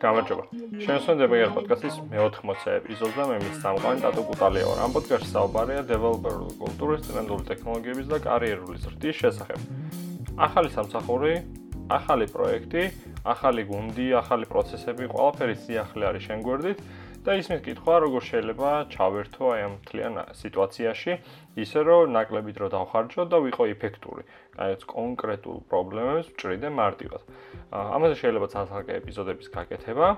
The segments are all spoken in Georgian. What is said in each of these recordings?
გამარჯობა. შემოსვენდება ერთ პოდკასტის მე-80 ეპიზოდზე მე მის სამყარო ტატო კუტალია ვარ. ამ პოდკასტში საუბარია დეველოპერული კულტურის, ტრენდული ტექნოლოგიების და კარიერული ზრდის შესახებ. ახალი სამსახური, ახალი პროექტი, ახალი გუნდი, ახალი პროცესები, ყველაფერი სიახლე არის შენ გვერდით. და ისმის კითხვა, როგორ შეიძლება ჩავერთო აი ამ თლიან სიტუაციაში, ისე რომ ნაკლები დრო დავხარჯო და ვიყო ეფექტური. აი ეს კონკრეტულ პრობლემებს ვჭრიდე მარტივად. ამაზე შეიძლება ცალ-ცალკე ეპიზოდების გაკეთება.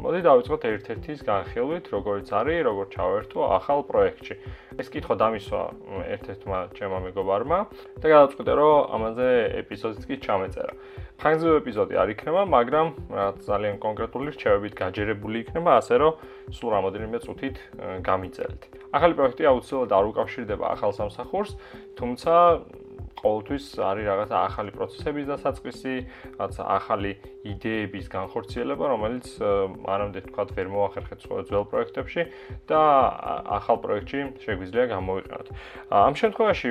მოდი დავიწყოთ ერთ-ერთის განხილვით, როგორიც არის, როგორ ჩავერთო ახალ პროექტში. ეს კითხვა დამისვა ერთ-ერთმა ჩემმა მეგობარმა და გადავწყვიტე, რომ ამაზე ეპიზოდიც კი ჩამეწერა. ხანგრძლივი ეპიზოდი არ იქნება, მაგრამ რაც ძალიან კონკრეტული რჩევებით გაჯერებული იქნება, ასე რომ სულ რამოდენიმე წუთით გამიწერეთ. ახალი პროექტი აუცილებლად არ უკავშირდება ახალ სამსახურს, თუმცა ყოველთვის არის რაღაცა ახალი პროცესების დასაწყისი, რაღაცა ახალი იდეების განხორციელება, რომელიც მანამდე თქვა ვერ მოახერხეთ ძველ პროექტებში და ახალ პროექტში შეგვიძლია გამოვიყენოთ. ამ შემთხვევაში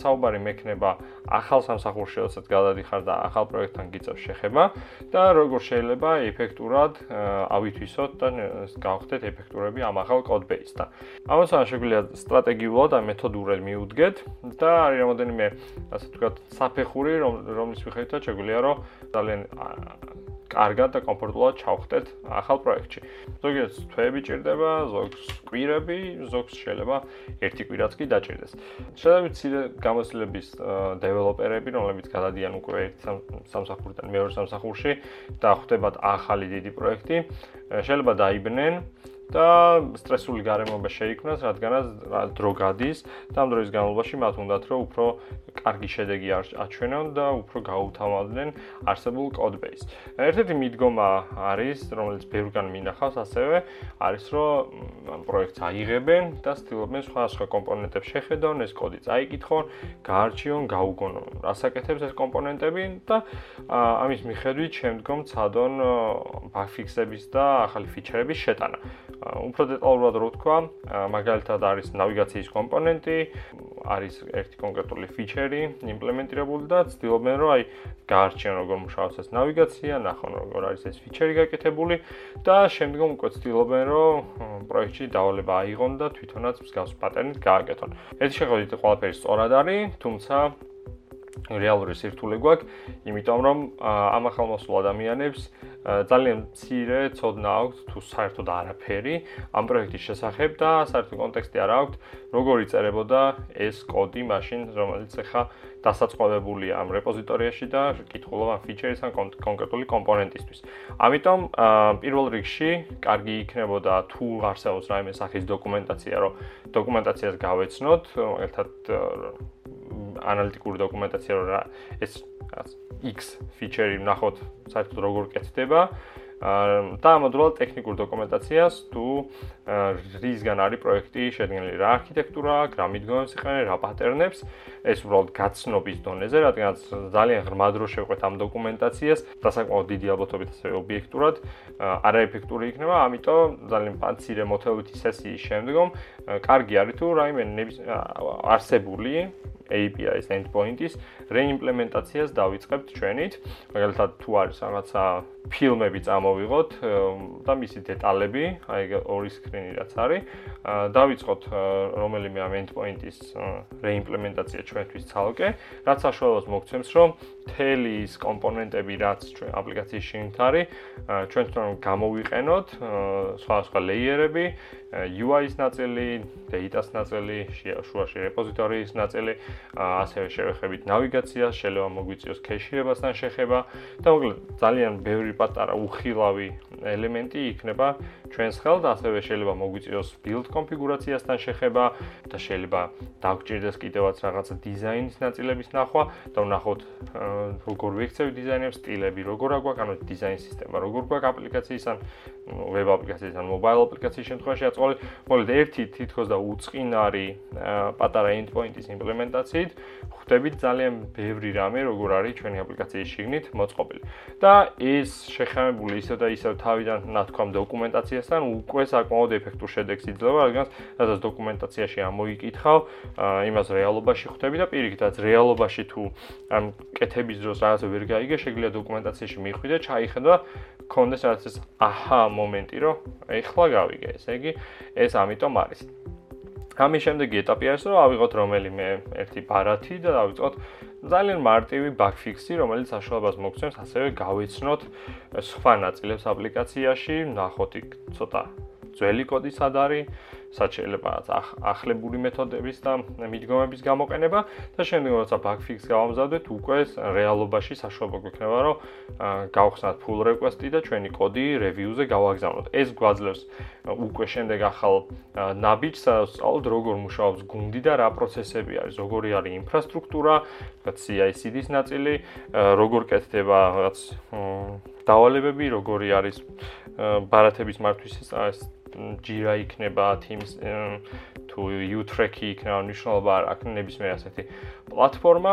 საუბარი მექნება ახალ სამსახურში, როდესაც გადადიხარ და ახალ პროექტთან გიწევს შეხება და როგორ შეიძლება ეფექტურად ავითვისოთ და გავხდეთ ეფექტურები ამ ახალ კოდბეისთან. ამასთან შეგვიძლია სტრატეგიულად და მეთოდურად მიუდგეთ და არის რამოდენიმე ასე ვთქვათ, საფეხური, რომლის მიხედვითაც შეგვიძლია რომ ძალიან კარგად და კომფორტულად ჩავხდეთ ახალ პროექტში. ზოგიერთს თვეები ჭირდება, ზოგს კვირები, ზოგს შეიძლება ერთი კვირაც კი დაჭირდეს. შედარებით ცირე გამოცდილების დეველოპერები, რომლებიც გადადიან უკვე ერთ სამსახურიდან მეორე სამსახურში და ხვდებათ ახალი დიდი პროექტი, შეიძლება დაიბნენ და სტრესული გარემოება შეიქმნას, რადგანაც დრო გადის და ამ დროის განმავლობაში მათ უნდათ რომ უფრო კარგი შედეგი აჩვენონ და უფრო გაუთავმოდნენ არსებულ კოდბეის. ერთ-ერთი მიდგომა არის, რომელიც ბევრგან მინახავს ასევე, არის რომ პროექტს აიღებენ და ცდილობენ სხვადასხვა კომპონენტებს შეხედონ, ეს კოდი წაიკითხონ, გაარჩიონ, გაუგონონ, რასაკეთებს ეს კომპონენტები და ამის მიხედვით შემდგომ ცადონ ბაგფიქსების და ახალი ფიჩერების შეტანა. უფრო დეტალურად რო ვთქვა, მაგალითად არის ნავიგაციის კომპონენტი, არის ერთი კონკრეტული ფიჩერი იმპლემენტირებული და ცდილობენ რომ აი გაარჩიონ როგორ მუშაობს ეს ნავიგაცია, ნახონ როგორ არის ეს ფიჩერი გაკეთებული და შემდგომ უკვე ცდილობენ რომ პროექტში დავალება აიღონ და თვითონაც მსგავს პატერნით გააკეთონ. ეს შეხედვით ყველაფერი სწორად არის, თუმცა რეალური სირთულე გვაქვს, იმიტომ რომ ამ ახალმოსულ ადამიანებს ძალიან მცირე ცოდნა აქვთ თუ საერთოდ არაფერი ამ პროექტის შესახებ და საერთო კონტექსტი არ აქვთ, როგორ იწერებოდა ეს კოდი მაშინ, რომელიც ახლა დასაწყობებულია ამ რეპოზიტორიაში და კითხულობ ამ ფიჩერის ან კონკრეტული კომპონენტისთვის. ამიტომ პირველ რიგში კარგი იქნებოდა თუ არსებობს რაიმე სახის დოკუმენტაცია, რომ დოკუმენტაციას გავეცნოთ, მაგალითად ანალიტიკური დოკუმენტაცია რა ეს X ფიჩერი ნახოთ საერთოდ როგორ კეთდება. და ამოდროულად ტექნიკურ დოკუმენტაციას თუ რისგან არის პროექტი შედგენილი რა არქიტექტურა, რა მიდგომებს იყენებს, რა პატერნებს, ეს უბრალოდ გაცნობის დონეზე, რადგან ძალიან ღრმა დრო შევყვეთ ამ დოკუმენტაციას, დასაკმაოდ დიდი ალბათობით ასე ობიექტურად არაეფექტური იქნება, ამიტომ ძალიან პანცირე მოთხოვითი სესიის შემდგომ კარგი არის თუ რაიმე არსებული API-ის endpoint-ის. რეიმპლემენტაციას დავიწყებთ ჩვენით. მაგალითად, თუ არის რაღაცა ფილმები წამოვიღოთ და მისი დეტალები, აი ორი სკრინი რაც არის, დავიწყოთ რომელიმე ამ endpoint-ის რეიმპლემენტაცია ჩვენთვის ცალკე, რაც საშუალებას მოგცემს, რომ მთელი ის კომპონენტები, რაც ჩვენ აპლიკაციის შიგნით არის, ჩვენ თვითონ გამოვიყენოთ სხვა სხვა ლეიერები, UI-ის ნაწილი, data-ს ნაწილი, შუაში რეპოზიტორიის ნაწილი, ასევე შევეხებით ნავიგაციას, შეიძლება მოგვიწიოს ქეშირებასთან შეხება. და მოკლედ ძალიან ბევრი პატარა უხილავი ელემენტი იქნება ჩვენს ხელთ, ასევე შეიძლება მოგვიწიოს build კონფიგურაციასთან შეხება და შეიძლება დაგჭირდეს კიდევაც რაღაცა დიზაინის ნაწილების ნახვა და ვნახოთ როგორ ვიქცევ დიზაინერებს, სტილები როგორ აგვაქვს, ანუ დიზაინ სისტემა როგორ გვაქვს აპლიკაციის ან ვებ აპლიკაციის ან მობაილ აპლიკაციის შემთხვევაში აწყობი, მოკლედ ერთი თითქოს და უწყინარი პატარა endpoint-ის იმპლემენტაციით ხვდებით ძალიან ბევრი რამე როგორ არის ჩვენი აპლიკაციის შიგნით მოწყობილი. და ეს შეხამებული ისე და ისე თავიდან ნათქვამ დოკუმენტაციასთან უკვე საკმაოდ ეფექტურ შედეგს იძლევა, რადგან სადაც დოკუმენტაციაში ამოიკითხავ, იმას რეალობაში ხვდები და პირიქითაც რეალობაში თუ ამ კეთების დროს რაღაც ვერ გაიგე, შეიძლება დოკუმენტაციაში მიხვიდე, ჩაიხედა გქონდეს რაღაც ეს აჰა მომენტი, რომ ეხლა გავიგე, ესე იგი ეს ამიტომ არის. ამის შემდეგი ეტაპი არის, რომ ავიღოთ რომელიმე ერთი ბარათი და დავიწყოთ ძალიან მარტივი bug fix-ი, რომელიც საშუალებას მოგცემს ასევე გავეცნოთ სხვა ნაწილებს აპლიკაციაში, ნახოთ იქ ცოტა ძველი კოდი სად არის, სად შეიძლება ახლებული მეთოდების და მიდგომების გამოყენება და შემდეგ როცა bug fix გავამზადეთ, უკვე რეალობაში საშუალება გვექნება, რომ გავხსნათ pull request-ი და ჩვენი კოდი review-ზე გავაგზავნოთ. ეს გვაძლევს უკვე შემდეგ ახალ ნაბიჯს, სწავლოთ როგორ მუშაობს გუნდი და რა პროცესები არის, როგორი არის ინფრასტრუქტურა, CI/CD-ის ნაწილი, როგორ კეთდება რაღაც დავალებები, როგორი არის ბარათების მართვის ჯირა იქნება Teams თუ U-Track-ი იქნება მნიშვნელობა აქვს ნებისმიერ ასეთი პლატფორმა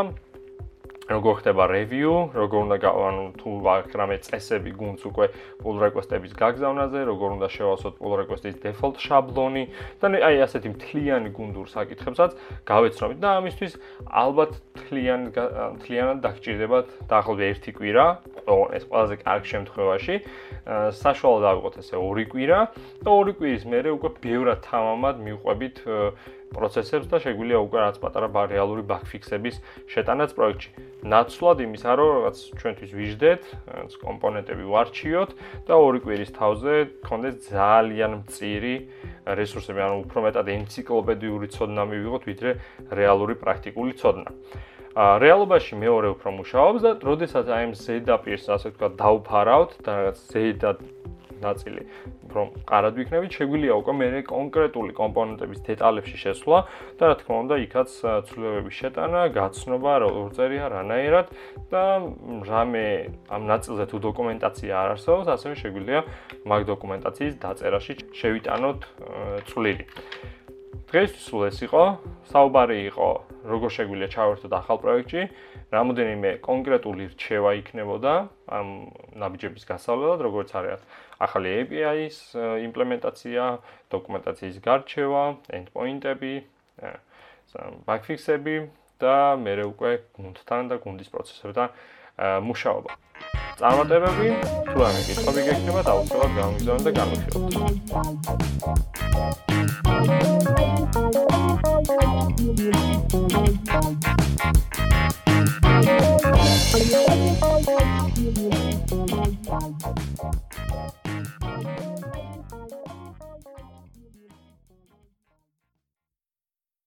როგორ ხდება review, როგორ უნდა ანუ თუ ვაკრამე წესები გუნდს უკვე pull request-ების გაგზავნაზე, როგორ უნდა შევასოთ pull request-ის default შაბლონი და აი ასეთი მთლიანი გუნდურ საკითხებსაც გავეცნობით და ამისთვის ალბათ მთლიან მთლიანად დაგჭირდებათ დაახლოებით 1 კვირა, ეს ყველაზე კარგ შემთხვევაში. საშუალო დავიღოთ ესე 2 კვირა და 2 კვირის მერე უკვე ბევრად თამამად მიყვებით პროცესებს და შეგვიძლია უკვე რაც პატარა რეალური fix-ების შეტანაც პროექტში. ნაცვლად იმისა, რომ რაღაც ჩვენთვის ვიждეთ, რაც კომპონენტები ვარჩიოთ და ორი კვირის თავზე გქონდეს ძალიან მწირი რესურსები, ანუ უფრო მეტად ენციკლოპედიური ცოდნა მივიღოთ, ვიდრე რეალური პრაქტიკული ცოდნა. ა რეალობაში მეორე უფრო მუშაობს და როდესაც აი ამ ზედაპირს ასე ვთქვა დავფარავთ და რაღაც ზედა ნაწილი რომ ყარად ვიქნებით, შეგვიძლია უკვე მე კონკრეტული კომპონენტების დეტალებში შესვლა და რა თქმა უნდა, იქაც ცვლილებების შეტანა, გაცნობა, როგორ წერია, რანაირად და რამე ამ ნაწილზე თუ დოკუმენტაცია არ არსებობს, ასევე შეგვიძლია მაგ დოკუმენტაციის დაწერაში შევიტანოთ წვლილი. დღეს სულ ეს იყო, საუბარი იყო, როგორ შეგვიძლია ჩავერთოთ ახალ პროექტში, რამოდენიმე კონკრეტული რჩევა იქნებოდა ამ ნაბიჯების გასავლელად, როგორც არის ახალი API-ის იმპლემენტაცია, დოკუმენტაციის გარჩევა, endpoint-ები, bug fix-ები და მე უკვე გუნდთან და გუნდის პროცესებთან მუშაობა. წარმატებები, თუ ამ კითხვები გექნება, დაუცილებლად გამიგზავნოთ და გამიხილოთ.